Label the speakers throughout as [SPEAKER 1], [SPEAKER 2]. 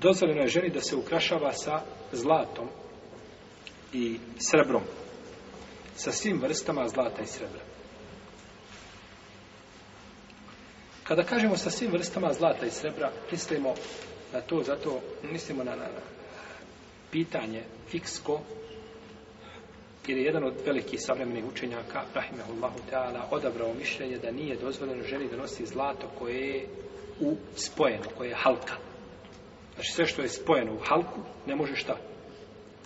[SPEAKER 1] dozvoljeno je ženi da se ukrašava sa zlatom i srebrom. Sa svim vrstama zlata i srebra. Kada kažemo sa svim vrstama zlata i srebra, mislimo na to, zato mislimo na, na, na pitanje fiksko, jer je jedan od velikih savremenih učenjaka, Rahimehullahu Teala, odabrao mišljenje da nije dozvoljeno ženi da nosi zlato koje je u spojeno, koje je halkat. Znači sve što je spojeno u halku, ne može šta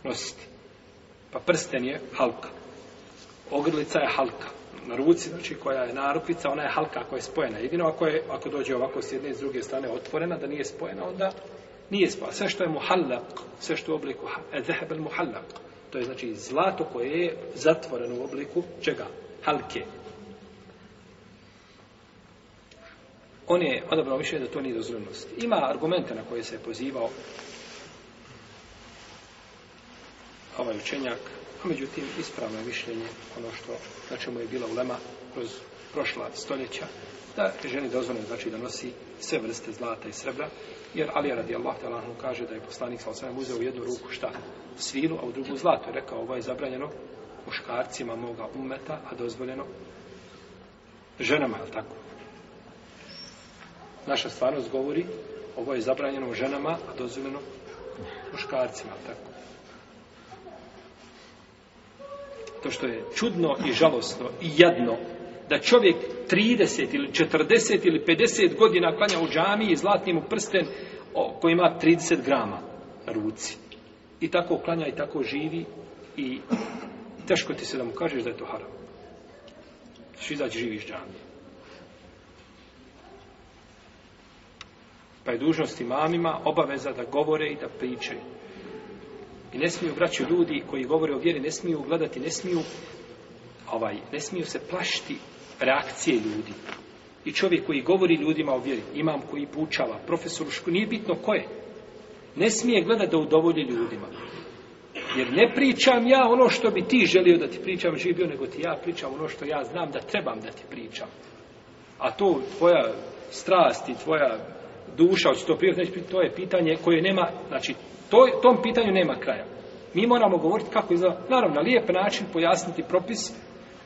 [SPEAKER 1] nositi. Pa prsten je halka. Ogrlica je halka. Na ruci, znači koja je narukvica, ona je halka ako je spojena. Jedino ako, je, ako dođe ovako s jedne i s druge strane otvorena, da nije spojena, onda nije spojena. Sve što je muhallak, sve što je u obliku ezehebel muhallak, to je znači zlato koje je zatvoreno u obliku čega? Halke. on je odabrao više da to nije dozvoljenost. Ima argumente na koje se je pozivao ovaj učenjak, a međutim ispravno je mišljenje ono što na čemu je bila ulema kroz prošla stoljeća, da je ženi dozvoljeno znači da nosi sve vrste zlata i srebra, jer Ali radi Allah talahu kaže da je poslanik sa osvijem uzeo u jednu ruku šta? Svilu, a u drugu zlato. Je rekao, ovo je zabranjeno muškarcima moga umeta, a dozvoljeno ženama, je li tako? naša stvarnost govori ovo je zabranjeno ženama, a dozvoljeno muškarcima, tako. To što je čudno i žalostno i jedno da čovjek 30 ili 40 ili 50 godina klanja u džami i zlatni mu prsten koji ima 30 grama na ruci. I tako klanja i tako živi i teško ti se da mu kažeš da je to haram. Što izaći živiš džamije. Pa je dužnost imamima obaveza da govore i da pričaju. I ne smiju, braći ljudi koji govore o vjeri, ne smiju gledati, ne smiju, ovaj, ne smiju se plašiti reakcije ljudi. I čovjek koji govori ljudima o vjeri, imam koji pučava, profesor, nije bitno ko je. Ne smije gledati da udovolje ljudima. Jer ne pričam ja ono što bi ti želio da ti pričam živio, nego ti ja pričam ono što ja znam da trebam da ti pričam. A to tvoja strast i tvoja duša, hoće to prijeti, neće prijeti, znači, to je pitanje koje nema, znači, to, tom pitanju nema kraja. Mi moramo govoriti kako izgleda, naravno, na lijep način pojasniti propis,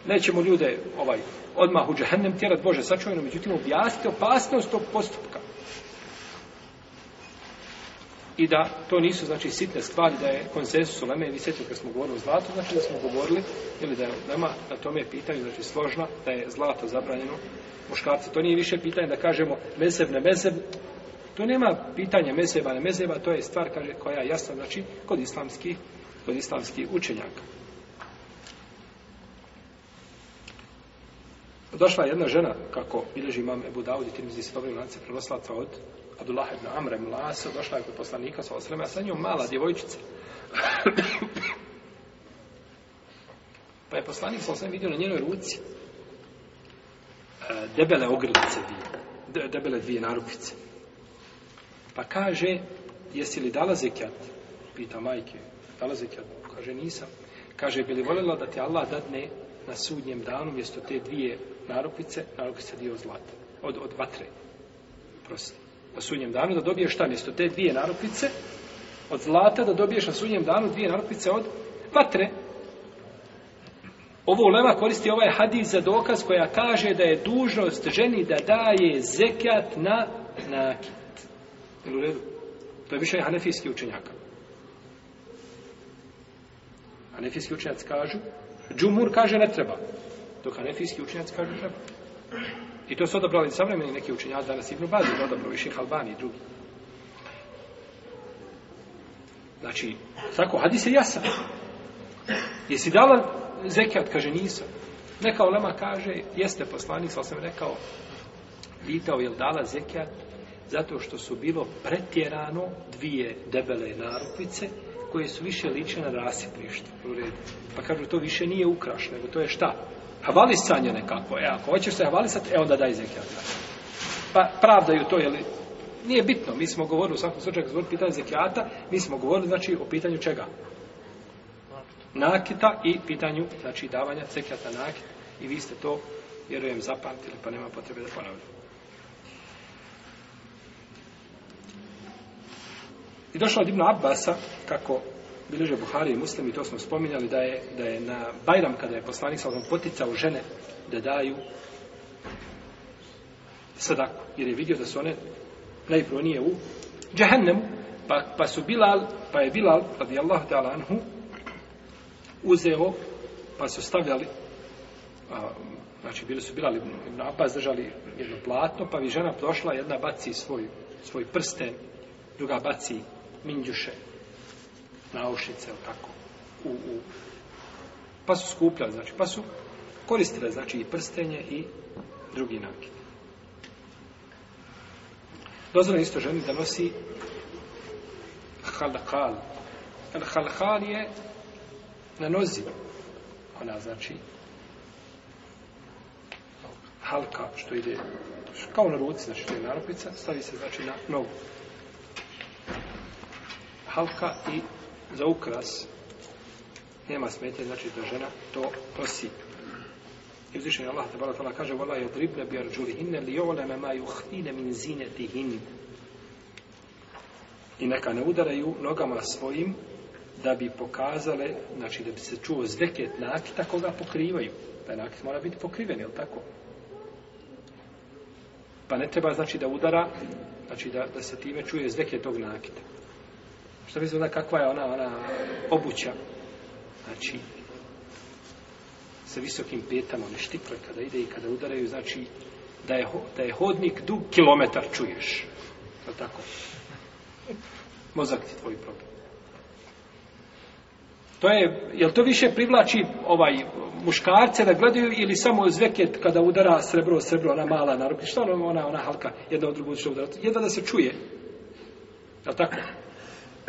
[SPEAKER 1] nećemo ljude ovaj, odmah u džahennem tjerat, Bože, sačuvajno, međutim, objasniti opasnost tog postupka i da to nisu znači sitne stvari da je konsensus uleme i sjetio kad smo govorili o zlatu znači da smo govorili ili da je nema na tome pitanju znači složna da je zlato zabranjeno muškarci to nije više pitanje da kažemo mezeb ne mezeb to nema pitanja mezeba ne mezeba to je stvar kaže koja je jasna znači kod islamskih kod islamskih učenjaka Došla jedna žena, kako bileži imam Ebu Daudi, tim izdje se dobrim lance prenoslaca od Abdullah ibn Amr ibn Lasa, došla je kod poslanika sa osreme, a sa njom mala djevojčica. pa je poslanik sa osreme vidio na njenoj ruci e, debele ogrlice dvije, debele dvije narukvice. Pa kaže, jesi li dala zekijat? Pita majke, dala zekijat? Kaže, nisam. Kaže, bi li voljela da ti Allah dadne na sudnjem danu mjesto te dvije narukvice, narukvice dio zlata, od, od vatre. Prosti na sudnjem danu da dobiješ šta mjesto te dvije narupice od zlata da dobiješ na sudnjem danu dvije narupice od vatre ovo ulema koristi ovaj hadis za dokaz koja kaže da je dužnost ženi da daje zekat na nakit to je više hanefijski učenjaka hanefijski učenjac kažu džumur kaže ne treba dok hanefijski učenjac kaže treba I to su odabrali savremeni neki učenjaci, danas Ibn Bazi, odabrao i Šeha Albani i drugi. Znači, tako, hadis je jasan. Jesi dala zekijat, kaže, nisam. Neka olema kaže, jeste poslanik, sa sam rekao, pitao je li dala zekijat, zato što su bilo pretjerano dvije debele narupice, koje su više liče na rasipništvo. Pa kažu, to više nije ukraš, nego to je šta? havalisanje nekako. E, ako hoćeš se havalisati, e, onda daj zekijat. Pa pravdaju to, jel? Nije bitno, mi smo govorili u svakom slučaju, zbog pitanja zekijata, mi smo govorili, znači, o pitanju čega? Nakita i pitanju, znači, davanja zekijata nakita. I vi ste to, vjerujem, zapamtili, pa nema potrebe da ponavljamo. I došlo od Ibn Abbasa, kako bilože Buhari i Muslim i to smo spominjali da je, da je na Bajram kada je poslanik sa poticao žene da daju sadaku jer je vidio da su one najprve nije u džahennemu pa, pa su Bilal pa je Bilal radijallahu ta'ala anhu uzeo pa su stavljali a, znači bili su Bilal ibn, ibn Abbas držali jedno platno pa bi žena prošla jedna baci svoj, svoj prsten druga baci minđuše naušnice, ili tako, u, u, pa su skupljali, znači, pa su koristile, znači, i prstenje i drugi nakid. Dozvore isto ženi da nosi halakal. El halakal je na nozi. Ona znači halka, što ide kao na ruci, znači što je narupica, stavi se znači na nogu. Halka i za ukras nema smetje, znači da žena to nosi. I uzvišenje Allah tabara tala kaže وَلَا يَدْرِبْنَ بِيَرْجُلِ إِنَّ لِيَوْلَمَ مَا يُحْتِينَ مِنْ زِينَةِ هِنْ I neka ne udaraju nogama svojim da bi pokazale, znači da bi se čuo zveket nakita koga pokrivaju. Taj nakit mora biti pokriven, je tako? Pa ne treba znači da udara, znači da, da se time čuje zveket tog nakita. Što mislim da kakva je ona, ona obuća. Znači, sa visokim petama, one štiple kada ide i kada udaraju, znači, da je, da je hodnik dug kilometar, čuješ. Je tako? Mozak ti tvoj problem. To je, jel to više privlači ovaj muškarce da gledaju ili samo zveket kada udara srebro, srebro, ona mala narukni, što ona, ona, ona halka jedna od drugog što udara, jedva da se čuje. Je tako?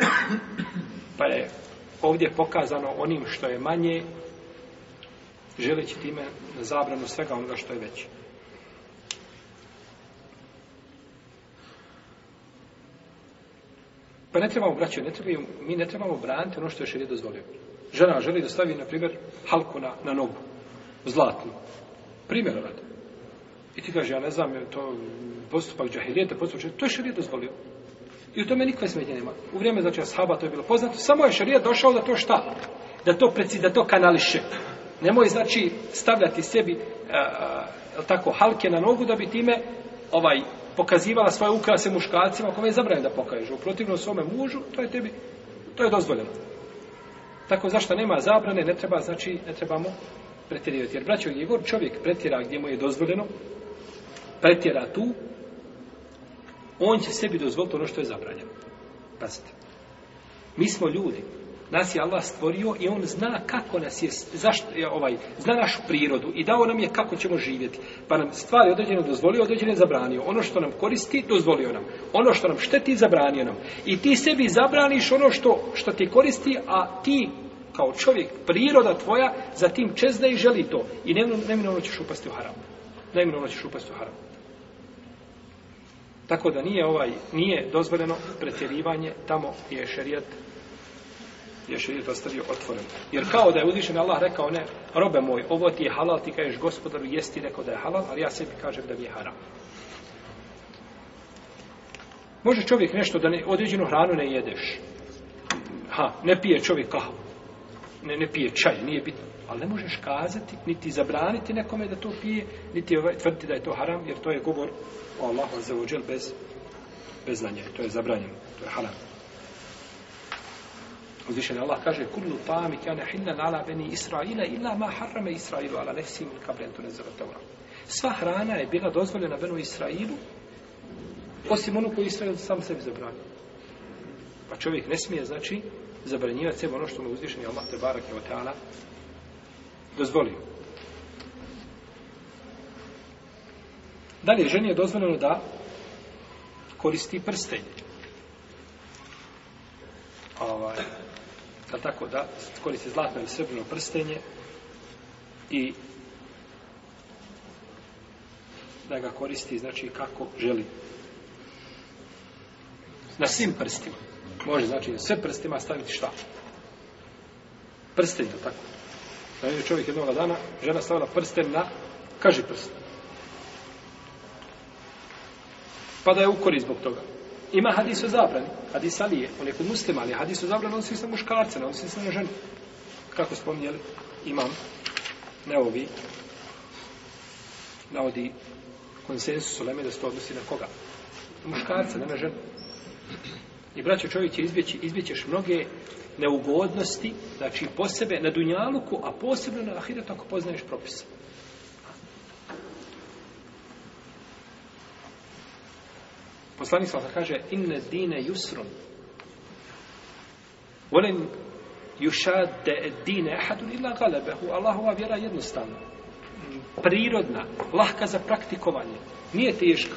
[SPEAKER 1] pa je ovdje pokazano onim što je manje želeći time zabranu svega onoga što je veće. Pa ne trebamo braćati, ne trebamo, mi ne trebamo braniti ono što je šerijet dozvolio. Žena želi da stavi, na primjer, halku na, na nogu, zlatnu. Primjer radi. I ti kaže, ja ne znam, je to postupak džahilijeta, postupak džahilijeta, to je šerijet dozvolio. I u tome nikakve smetnje nema. U vrijeme znači ashaba to je bilo poznato, samo je šerijat došao da to šta? Da to preci da to kanališe. Nemoj znači stavljati sebi uh, tako halke na nogu da bi time ovaj pokazivala svoje ukrase muškarcima kome je zabranjeno da pokažeš. U protivno svome mužu, to je tebi to je dozvoljeno. Tako zašto nema zabrane, ne treba znači ne trebamo pretjerivati. Jer braćo Igor čovjek pretjera gdje mu je dozvoljeno, pretjera tu, on će sebi dozvoliti ono što je zabranjeno. Pazite. Mi smo ljudi. Nas je Allah stvorio i on zna kako nas je, zašto je ovaj, zna našu prirodu i dao nam je kako ćemo živjeti. Pa nam stvari određeno dozvolio, određeno zabranio. Ono što nam koristi, dozvolio nam. Ono što nam šteti, zabranio nam. I ti sebi zabraniš ono što, što ti koristi, a ti kao čovjek, priroda tvoja, za tim čezne i želi to. I neminovno ćeš upasti u haram. Neminovno ćeš upasti u haram. Tako da nije ovaj nije dozvoljeno pretjerivanje tamo je šerijat je šerijat ostavio otvoren. Jer kao da je uzvišen Allah rekao ne, robe moj, ovo ti je halal, ti kažeš gospodaru, jesti rekao da je halal, ali ja sebi kažem da mi je haram. Može čovjek nešto da ne, određenu hranu ne jedeš. Ha, ne pije čovjek kahvu ne, ne pije čaj, nije bitno. Ali ne možeš kazati, niti zabraniti nekome da to pije, niti ovaj, tvrditi da je to haram, jer to je govor o Allahu azzavuđel bez, bez znanja. To je zabranjeno, to je haram. Uzvišen Allah kaže, Kullu tami kjane hinnan ala beni Israila, ila ma harrame Israilu, ala nefsim kabrentu nezara tevra. Sva hrana je bila dozvoljena benu Israilu, osim onu koju Israil sam sebi zabranio. Pa čovjek ne smije, znači, zabranjivati sebe ono što mu uzvišen je Allah te barak i otala dozvolio. Dalje, ženi je dozvoljeno da koristi prstenj. Ovaj, da tako da koristi zlatno ili srebrno prstenje i da ga koristi znači kako želi na svim prstima Može znači sve prstima staviti šta? Prsten, je tako? Znači je čovjek jednog dana, žena stavila prsten na, kaži prst. Pa da je ukori zbog toga. Ima hadis o zabrani. Hadis Alije, on je kod muslima, ali hadis o zabrani on se muškarce, on se na ženu. Kako spominjali, imam neovi navodi konsensus u Leme da se to odnosi na koga? Muškarce, ne na ženu. I braćo čovjek će izbjeći, izbjećeš mnoge neugodnosti, znači po sebe na dunjaluku, a posebno na ahiretu ako poznaješ propise. Poslanik sa kaže inne dine yusrun. Volen yushad dine ahad illa galabahu. Allahova vjera je jednostavna, prirodna, lahka za praktikovanje. Nije teška.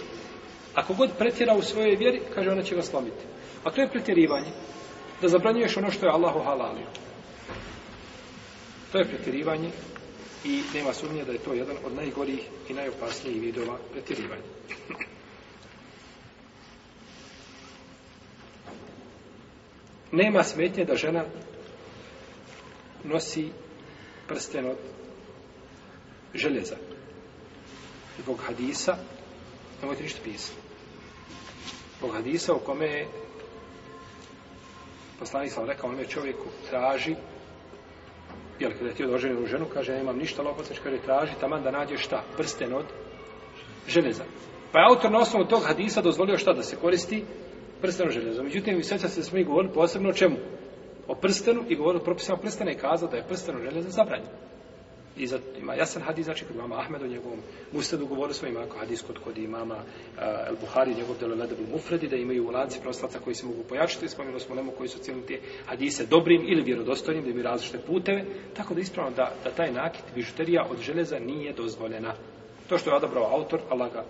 [SPEAKER 1] Ako god pretjera u svojoj vjeri, kaže ona će ga slomiti. A to je pretjerivanje. Da zabranjuješ ono što je Allahu halalio. To je pretjerivanje i nema sumnje da je to jedan od najgorijih i najopasnijih vidova pretjerivanja. Nema smetnje da žena nosi prsten od željeza. Zbog hadisa, nemojte ništa pisati. Zbog hadisa u kome je poslanik sam rekao onome čovjeku, traži, jel, kada je ti odloženi u ženu, kaže, nemam ništa, lopotneš, kaže, traži, taman da nađeš šta, prsten od železa. Pa je autor na osnovu tog hadisa dozvolio šta da se koristi prsten od železa. Međutim, i sveća se smo i govorili posebno o čemu? O prstenu i govorili o propisama prstena i kazao da je prsten od železa zabranjen. I za, ima jasan hadis, znači kod imama Ahmed o njegovom musledu govorio smo, ima hadis kod kod imama uh, El Buhari, njegov delo Ledebul Mufredi, da imaju lanci prostavca koji se mogu pojačiti, spomenuli smo nemo koji su cijeli te hadise dobrim ili vjerodostojnim, da imaju različite puteve, tako da ispravno da, da taj nakit bižuterija od železa nije dozvoljena. To što je odabrao autor, Allah ga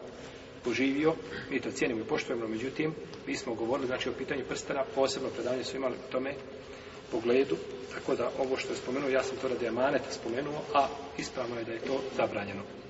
[SPEAKER 1] poživio, mi to cijenimo i poštovimo, međutim, mi smo govorili, znači, o pitanju prstana, posebno predanje su imali tome, uh, pogledu, tako da ovo što je spomenuo, ja sam to radi amaneta spomenuo, a ispravno je da je to zabranjeno.